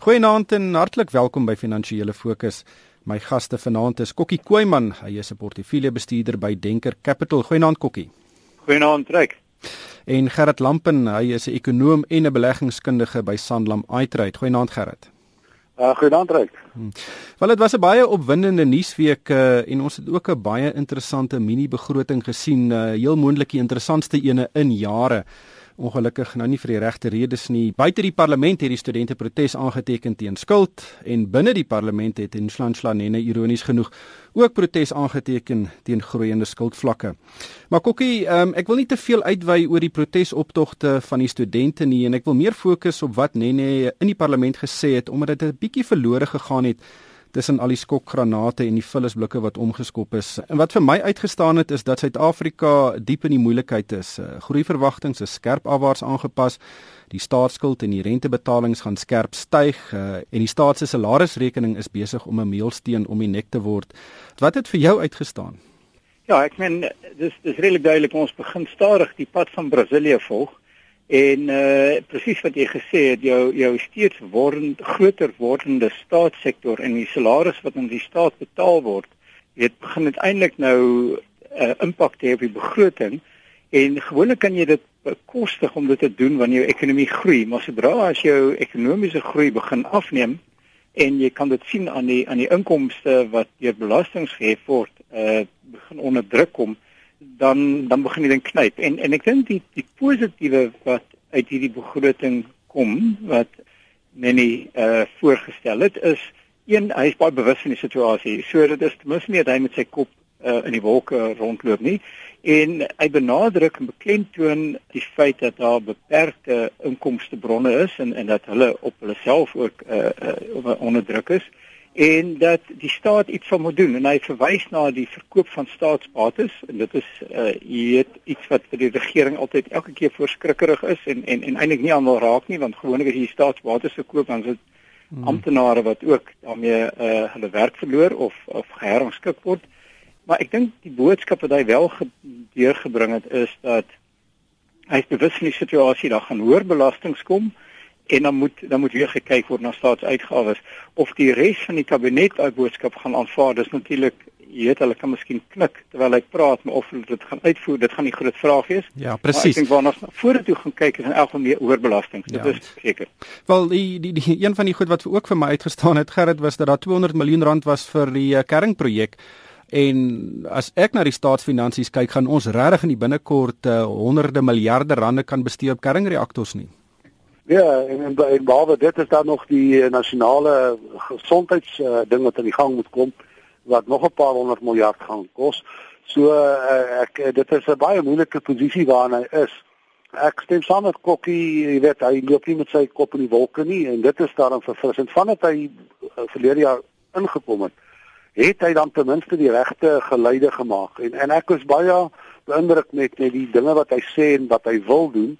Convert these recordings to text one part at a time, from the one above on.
Goeienaand en hartlik welkom by Finansiële Fokus. My gaste vanaand is Kokkie Koeman, hy is 'n portefeuljebestuurder by Denker Capital. Goeienaand Kokkie. Goeienaand Trek. En Gerrit Lampen, hy is 'n ekonoom en 'n beleggingskundige by Sanlam iTrade. Goeienaand Gerrit. Uh, Goeienaand Trek. Hmm. Wel dit was 'n baie opwindende nuusweek uh, en ons het ook 'n baie interessante mini begroting gesien, uh, heel moontlik die interessantste ene in jare ongelukkig nou nie vir die regte redes nie. Buite die parlement het die studente protes aangeteken teen skuld en binne die parlement het Nshlanslanene ironies genoeg ook protes aangeteken teen groeiende skuldvlakke. Maar Kokkie, um, ek wil nie te veel uitwy oor die protesoptogte van die studente nie en ek wil meer fokus op wat Nene in die parlement gesê het omdat dit 'n bietjie verlore gegaan het tussen al die skokgranate en die vullisblikke wat omgeskop is. En wat vir my uitgestaan het is dat Suid-Afrika diep in die moeilikheid is. Eh, groeiverwagtings is skerp afwaarts aangepas. Die staatsskuld en die rentebetalings gaan skerp styg uh, en die staat se salarisrekening is besig om 'n meelsteen om die nek te word. Wat het vir jou uitgestaan? Ja, ek meen dis dis redelik duidelik ons begin stadig die pad van Brasilië volg. En uh presies wat jy gesê het, jou jou steeds word groter wordende staatssektor en die salaris wat aan die staat betaal word, het begin uiteindelik nou 'n uh, eh, impak hê op die begroting. En gewoonlik kan jy dit bekostig om dit te doen wanneer jou ekonomie groei, maar sodra as jou ekonomiese groei begin afneem en jy kan dit sien aan die aan die inkomste wat deur belastings gehef word, uh begin onder druk kom dan dan begin dit knyp. En en ek dink die die positiewe wat uit hierdie begroting kom wat Nenny uh voorgestel het is een hy is baie bewus van die situasie. So dit is ten minste nie dat hy met sy kop uh in die wolke rondloop nie. En hy benadruk en beklemtoon die feit dat daar beperkte inkomstebronne is en en dat hulle op hulle self ook uh, uh onder druk is en dat die staat iets van moet doen. En hy verwys na die verkoop van staatsbates. En dit is uh jy weet iets wat vir die regering altyd elke keer voorskrikkerig is en en en eintlik nie almal raak nie want gewoonlik as jy staatsbates verkoop dan is dit hmm. amptenare wat ook daarmee uh hulle werk verloor of of geherrangskik word. Maar ek dink die boodskap wat hy wel deurgebring het is dat hy is bewus van die situasie daar gaan hoër belastings kom en dan moet dan moet weer gekyk word na staatsuitgawes. Of die res van die kabinet daai boodskap gaan aanvaar dis natuurlik jy weet hulle kan miskien knik terwyl ek praat maar of hulle dit gaan uitvoer dit gaan die groot vraag wees. Ja presies ek dink waarna vorentoe gaan kyk is in elk geval meer oorbelasting. Dit ja. is seker. Wel die, die die een van die goed wat ook vir my uitgestaan het gerrit was dat daar 200 miljoen rand was vir die uh, kerringprojek en as ek na die staatsfinansies kyk gaan ons regtig in die binnekort uh, honderde miljarde rande kan bestee op kerringreaktors nie Ja, en en, en behalwe dit is daar nog die uh, nasionale gesondheids uh, ding wat aan die gang moet kom wat nog 'n paar honderd miljard gaan kos. So uh, ek dit is 'n baie moeilike posisie waarin hy is. Ek stem saam met Kokkie, jy weet hy loop nie met sy kop in die wolke nie en dit is daarom verfrissend vandat hy uh, verlede jaar ingekom het. Het hy dan ten minste die regte geleide gemaak en en ek was baie beïndruk met met die dinge wat hy sê en wat hy wil doen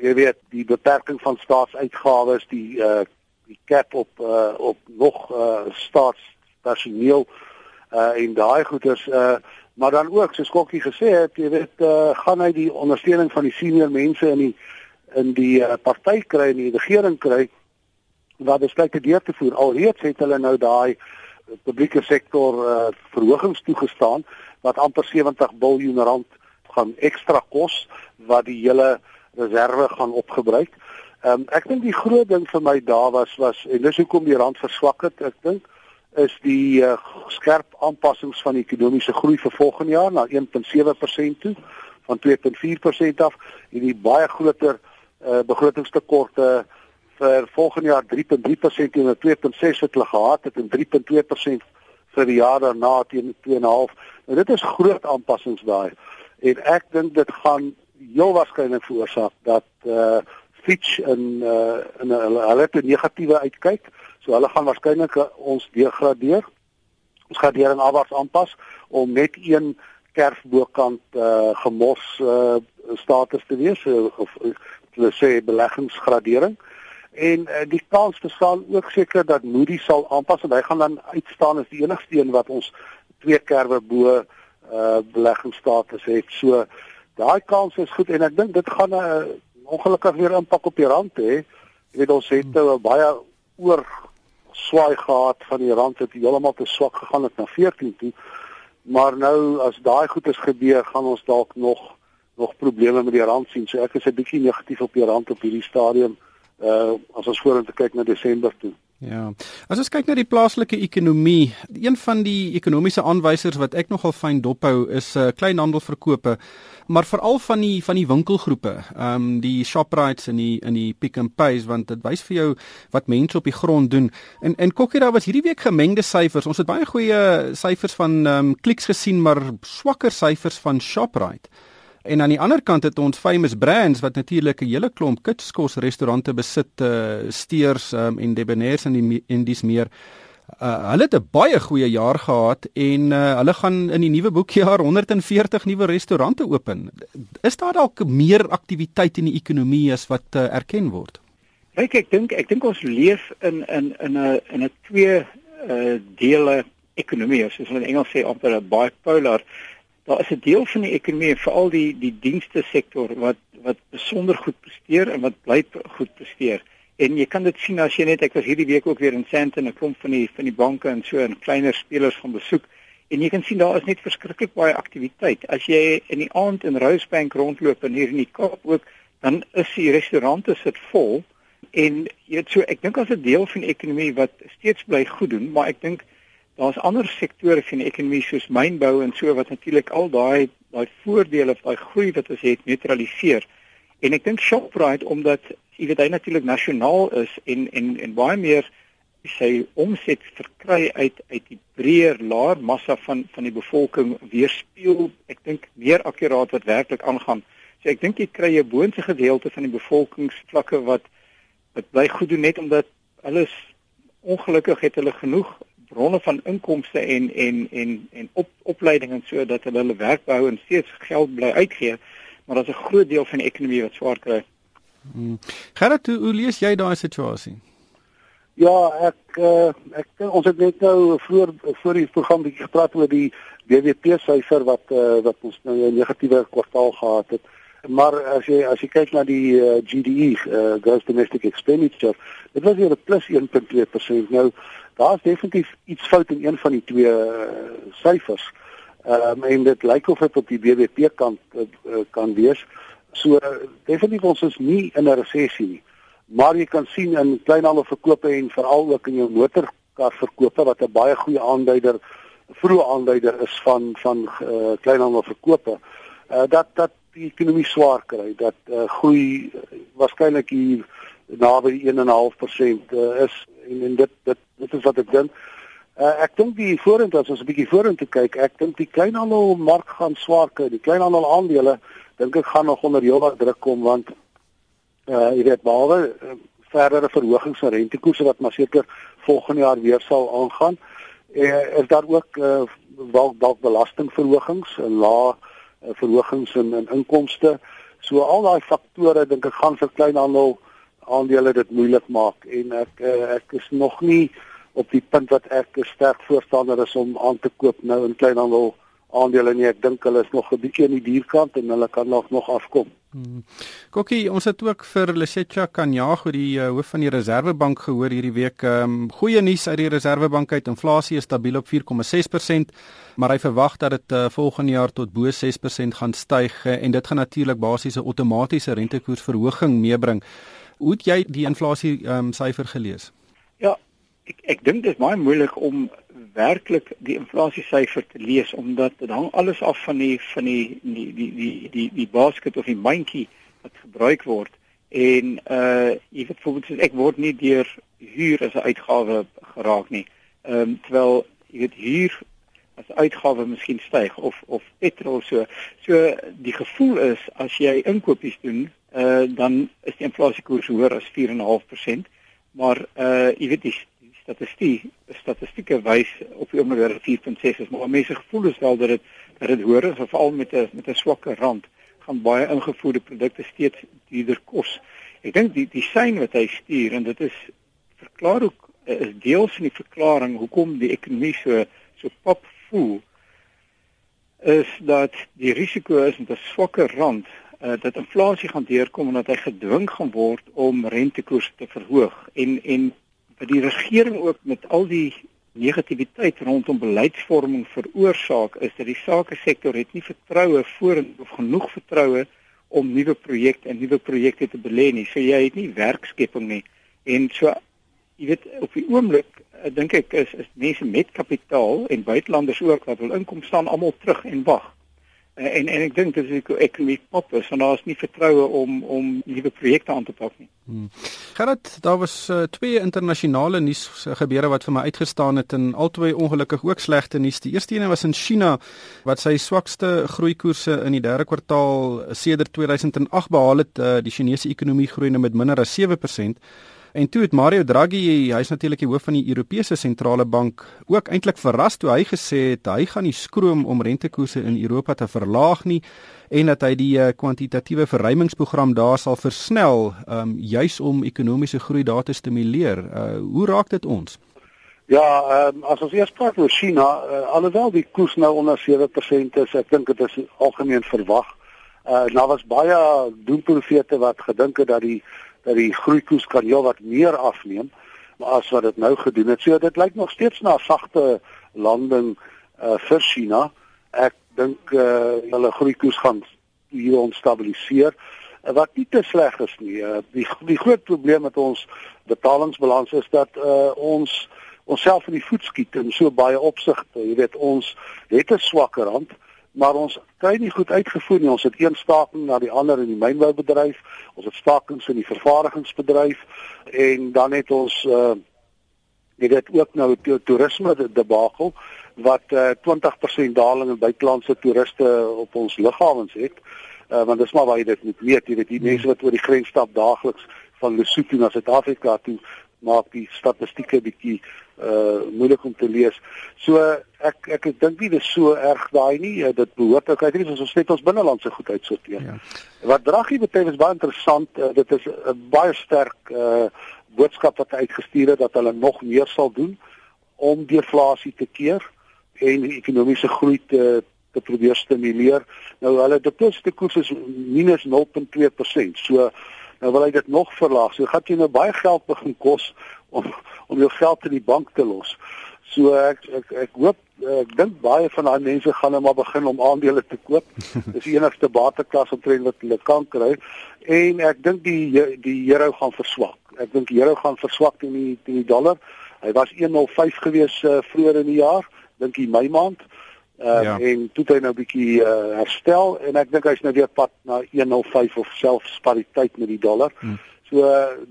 jy weet die beperking van staatsuitgawes die uh die cap op uh op nog uh staatspersoneel uh en daai goeders uh maar dan ook soos Kokkie gesê het jy weet uh gaan hy die ondersteuning van die senior mense in die in die uh, party kry en die regering kry wat besluite deur te voer. Alreeds het hulle nou daai publieke sektor uh verhogings toegestaan wat amper 70 miljard rand gaan ekstra kos wat die hele reserve gaan opgebruik. Ehm um, ek dink die groot ding vir my daar was was en dis hoekom die rand verswak het, ek dink is die uh, skerp aanpassings van ekonomiese groei vir volgende jaar na 1.7% toe van 2.4% af en die baie groter uh, begrotingstekorte vir volgende jaar 3.3% teenoor 2.6 wat hulle gehad het en 3.2% vir die jaar daarna teen 2.5. Nou dit is groot aanpassings daai en ek dink dit gaan heel waarskynlik veroorsaak dat uh Fitch in uh in 'n hulle het 'n negatiewe uitkyk. So hulle gaan waarskynlik uh, ons degradeer. Ons gradering afwaarts aanpas om net een kerf bokant uh gemos uh status te wees of hulle sê beleggingsgradering. En uh, die kans bestaan ook seker dat Moody sal aanpas en hy gaan dan uitstaan as die enigste een wat ons twee kerwe bo uh beleggingsstatus het. So daai kans is goed en ek dink dit gaan 'n uh, ongelukkig weer impak op die rand hê. Jy weet ons het nou 'n baie oor swaai gehad van die rand het heeltemal te swak gegaan het na 14 toe. Maar nou as daai goed is gebeur, gaan ons dalk nog nog probleme met die rand sien. So ek is 'n bietjie negatief op die rand op hierdie stadium uh as ons vorentoe kyk na Desember toe. Ja. As ons kyk na die plaaslike ekonomie, een van die ekonomiese aanwysers wat ek nogal fyn dophou is uh, kleinhandelverkope, maar veral van die van die winkelgroepe, ehm um, die Shoprites en die in die Pick n Pays want dit wys vir jou wat mense op die grond doen. En en Kokkie daar was hierdie week gemengde syfers. Ons het baie goeie syfers van ehm um, kliks gesien, maar swakker syfers van Shoprite. En aan die ander kant het ons famous brands wat natuurlik 'n hele klomp kitskos restaurante besit, uh, steers um, en debonairs en die en dis meer. Uh, hulle het 'n baie goeie jaar gehad en uh, hulle gaan in die nuwe boekjaar 140 nuwe restaurante open. Is daar dalk meer aktiwiteit in die ekonomie as wat uh, erken word? Kyk, ek dink ek dink ons leef in in in 'n in 'n twee uh, dele ekonomie, soos hulle in Engels sê amper 'n bipolar daar is 'n deel van die ekonomie, veral die die dienste sektor wat wat besonder goed presteer en wat bly goed presteer. En jy kan dit sien as jy net ek was hierdie week ook weer in Sandton 'n klomp van die van die banke en so en kleiner spelers gaan besoek en jy kan sien daar is net verskriklik baie aktiwiteit. As jy in die aand in Rosebank rondloop en hier in die Kaap ook, dan is die restaurante sit vol en jy weet so ek dink as 'n deel van die ekonomie wat steeds bly goed doen, maar ek dink daar's ander sektore van die ekonomie soos mynbou en so wat natuurlik al daai daai voordele of daai groei wat ons het neutraliseer. En ek dink Shoprite omdat jy weet hy natuurlik nasionaal is en en en baie meer sy omset verkry uit uit die breër laer massa van van die bevolking weerspieël ek dink meer akkuraat wat werklik aangaan. So ek dink jy kry 'n boonste gedeelte van die bevolkingsvlakke wat wat bly goed doen net omdat hulle ongelukkig het hulle genoeg bronne van inkomste en en en en op opleiding en so dat hulle hulle werk behou en steeds geld bly uitgee, maar daar's 'n groot deel van die ekonomie wat swaar kry. Hmm. Gerard, hoe, hoe lees jy daai situasie? Ja, ek uh, ek ons het net nou voor voor die program bietjie gepraat oor die BBP syfer wat uh, wat ons nou 'n negatiewe kwartaal gehad het. Maar as jy as jy kyk na die uh, GDE, uh, gross domestic expenditure, dit was hier 'n plus 1.2%. Nou daar's definitief iets fout in een van die twee uh, syfers. Ehm uh, en dit lyk of dit op die BBP kant uh, kan wees. So definitief ons is nie in 'n resessie nie. Maar jy kan sien in kleinhandelverkope en veral ook in jou motorkarverkope wat 'n baie goeie aanduider vroeë aanduider is van van uh, kleinhandelverkope. Uh, dat dat die ekonomie swaar kry, dat uh, groei waarskynlik hier naby 1.5% uh, is en en dit dit is wat ek dink. Uh, ek dink die vorentoe as ons 'n bietjie vorentoe kyk, ek dink die kleinhandel mark gaan swaar kry. Die kleinhandel aandele dink ek gaan nog onder heelwat druk kom want uh jy weet behalwe uh, verdere verhogings van rentekoerse wat maar seker volgende jaar weer sal aangaan. Uh, is daar ook uh dalk dalk belastingverhogings, lae uh, verhogings in, in inkomste. So al daai faktore dink ek gaan vir kleinhandel aandele dit moeilik maak en ek eh, ek is nog nie op die punt wat ek sterk voorstander is om aan te koop nou in kleinhandel aandele nie ek dink hulle is nog 'n bietjie aan die dierkant en hulle kan nog nog afkom. Hmm. Kokkie, ons het ook vir Lesetja Kanyago die uh, hoof van die Reserwebank gehoor hierdie week. Um, goeie nuus uit die Reserwebank uit. Inflasie is stabiel op 4,6%, maar hy verwag dat dit uh, volgende jaar tot bo 6% gaan styg uh, en dit gaan natuurlik basies 'n outomatiese rentekoersverhoging meebring. Hoe het jy die inflasie ehm um, syfer gelees? Ja, ek ek dink dit is baie moeilik om werklik die inflasie syfer te lees omdat dit hang alles af van die van die die die die die, die basket of die mandjie wat gebruik word en uh jy weet byvoorbeeld ek word nie deur huur as 'n uitgawe geraak nie. Ehm um, terwyl jy weet huur as uitgawe miskien styg of of petrol so. So die gevoel is as jy inkopies doen uh dan is die inflasiekoers hoër as 4.5%, maar uh jy weet die statistiek statistieke wys op die oomblik 4.6 is, maar mense gevoel is wel dat dit dat dit hoër is veral met 'n met 'n swakker rand gaan baie ingevoerde produkte steeds duurder kos. Ek dink die die sein wat hy stuur en dit is verklaar ook is deel van die verklaring hoekom die ekonomie so so pap voel is dat die risiko is met 'n swakker rand uh, dat inflasie gaan deurkom en dat hy gedwing gaan word om rentekoerse te verhoog en en dat die regering ook met al die negativiteit rondom beleidsvorming veroorsaak is dat die sake sektor het nie vertroue voor of genoeg vertroue om nuwe projekte en nuwe projekte te belê nie. So jy het nie werkskepping nie. En so jy weet op die oomblik eh, dink ek is is mense met kapitaal en buitelanders ook wat wil inkom staan almal terug en wag. Uh, en en ek dink dit is 'n ekonomie pop is en daar is nie vertroue om om nuwe projekte aan te pak nie. Hmm. Gerard, daar was uh, twee internasionale nuus gebeure wat vir my uitgestaan het en albei ongelukkig ook slegte nuus. Die eerste een was in China wat sy swakste groeikoerse in die derde kwartaal sedert 2008 behaal het. Uh, die Chinese ekonomie groei nou met minder as 7%. En toe het Mario Draghi, hy's natuurlik die hoof van die Europese sentrale bank, ook eintlik verras toe hy gesê het hy gaan nie skroom om rentekoerse in Europa te verlaag nie en dat hy die uh, kwantitatiewe verruimingsprogram daar sal versnel, um, juis om ekonomiese groei daar te stimuleer. Uh, hoe raak dit ons? Ja, um, as ons eers praat oor China, uh, alhoewel die koers nou onder 7% is, ek dink dit is algemeen verwag. Uh, nou was baie doemprofete wat gedink het dat die dat die groeikoers kan heel wat meer afneem as wat dit nou gedoen het. So dit lyk nog steeds na 'n sagte landing uh vir China. Ek dink uh hulle groeikoers gaan hier onstabiliseer uh, wat nie te sleg is nie. Uh, die die groot probleem met ons betalingsbalans is dat uh ons onsself in die voet skiet in so baie opsigte. Jy weet ons het 'n swakker rand maar ons kry nie goed uitgevoer nie. Ons het een staking na die ander in die mynboubedryf, ons het stakings in die vervaardigingsbedryf en dan het ons uh dit het ook nou die toerisme debakel wat uh, 20% daling in buitelandse toeriste op ons lughawens het. Uh want dis maar waar jy dit moet weet, jy weet die mense wat oor die grens stap daagliks van Lesotho na Suid-Afrika toe maak die statistieke bietjie uh moeilik om te lees. So ek ek ek dink nie dis so erg daai nie. Uh, dit behoort ook uit ons net ons binnelandse goed uitsorteer. Ja. Wat Draghi betref is baie interessant. Uh, dit is 'n uh, baie sterk uh boodskap wat uitgestuur het dat hulle nog meer sal doen om deflasie te keer en ekonomiese groei te te probeer stimuleer. Nou hulle deposito koers is minus 0.2%. So nou wil hy dit nog verlaag. So gaan jy nou baie geld begin kos om om jou geld in die bank te los. So ek ek ek hoop ek dink baie van daai mense gaan nou maar begin om aandele te koop. Dis die enigste bateklas omtrent wat hulle kan kry. En ek dink die die euro gaan verswak. Ek dink die euro gaan verswak teen die teen die dollar. Hy was 1.05 gewees uh, vroeër in die jaar, dink jy Mei maand. Uh, ja. en toe hy nou bietjie uh, herstel en ek dink hy's nou weer pad na 1.05 of selfs pariteit met die dollar. Hmm. So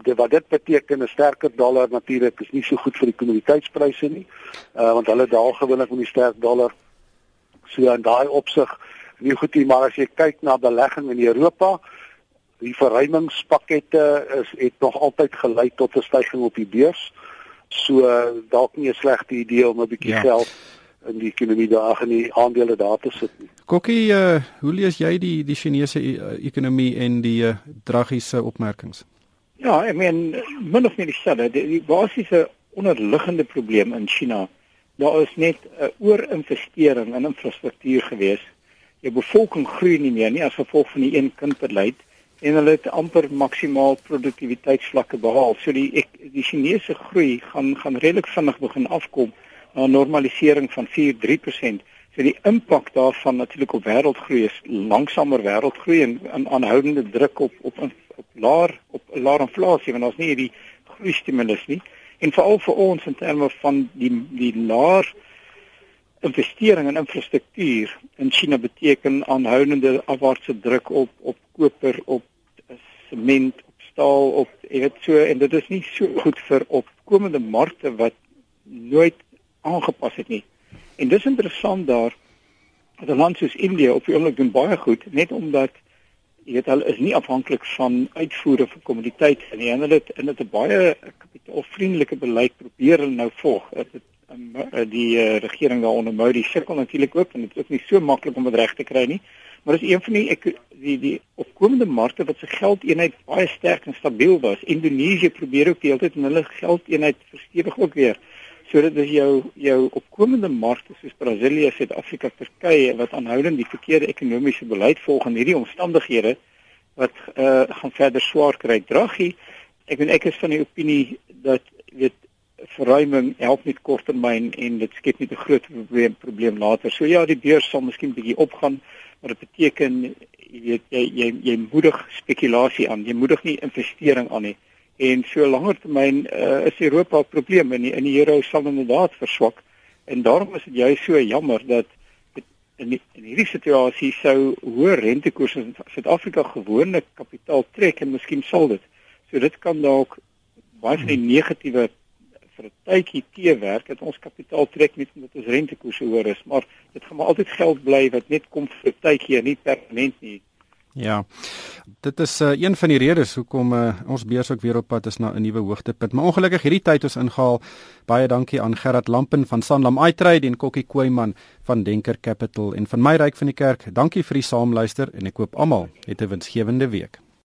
de, wat dit beteken 'n sterker dollar natuurlik is nie so goed vir die kommoditeitspryse nie. Uh want hulle daal gewoonlik met die sterk dollar. So in daai opsig nie goed nie, maar as jy kyk na belegging in Europa, die verruimingspakkette is het nog altyd gelei tot 'n stygings op die beurs. So dalk nie 'n slegte idee om 'n bietjie ja. geld in die ekonomie daar in die aandele daar te sit nie. Kokkie, uh, hoe lees jy die die Chinese uh, ekonomie en die uh, dragiese opmerkings? Ja, ek meen min of meer dieselfde. Die, die basiese onderliggende probleem in China, daar is net 'n uh, oorinvestering in infrastruktuur gewees. Die bevolking groei nie meer nie as gevolg van die een kind beleid en hulle het amper maksimaal produktiwiteitsvlakke behaal. So die ek, die Chinese groei gaan gaan redelik vinnig begin afkom 'n normalisering van 4-3%. So die impak daarvan natuurlik op wêreldgroei is langsamer wêreldgroei en 'n aanhoudende druk op op op laer op laer inflasie want ons nie hierdie groei stimulus nie en veral vir ons in terme van die die laer investering in infrastruktuur in China beteken aanhoudende afwaartse druk op op koper op sement op staal op jy weet so en dit is nie so goed vir opkomende markte wat nooit aangepas het nie en dis interessant daar dat 'n land soos Indië op die oomblik doen baie goed net omdat jy weet hulle is nie afhanklik van uitvoere vir kommoditeite nie. Hulle het in dit 'n baie kapitaalvriendelike beleid probeer hulle nou volg. Dit het um, die uh, regering daaronder Modi sukkel natuurlik ook en dit is nie so maklik om dit reg te kry nie. Maar dis een van die ek die die opkomende markte wat se geldeenheid baie sterk en stabiel was. Indonesië probeer ook deeltyd en hulle geldeenheid verstewig ook weer. So dit is jou jou opkomende markte soos Brasilië, Suid-Afrika, Turkye wat aanhoudend die verkeerde ekonomiese beleid volg in hierdie omstandighede wat uh gaan verder swaar kry. Draghi, ek en ek is van die opinie dat weet verruiming help met korttermyn en dit skep net 'n groot probleem probleem later. So ja, die beurs sal miskien bietjie opgaan, maar dit beteken jy weet jy jy jy moedig spekulasie aan. Jy moedig nie investering aan nie. En so langer termyn uh, is Europa 'n probleem en die, in die euro sal inderdaad verswak. En daarom is dit juist so jammer dat in die, in hierdie situasie sou hoë rentekoerse in Suid-Afrika gewoonlik kapitaal trek en miskien sal dit. So dit kan dalk baie van die negatiewe vir 'n tydjie teewerk dat ons kapitaal trek met omdat ons rentekoerse hoër is, maar dit gaan maar altyd geld bly wat net kom vir 'n tydjie en nie permanent nie. Ja. Dit is uh, een van die redes hoekom uh, ons beurs ook weer op pad is na 'n nuwe hoogtepunt. Maar ongelukkig hierdie tyd ons ingehaal. Baie dankie aan Gerard Lampen van Sanlam iTrade en Kokkie Koeman van Denker Capital en van my ryk van die kerk. Dankie vir die saamluister en ek koop almal 'n winsgewende week.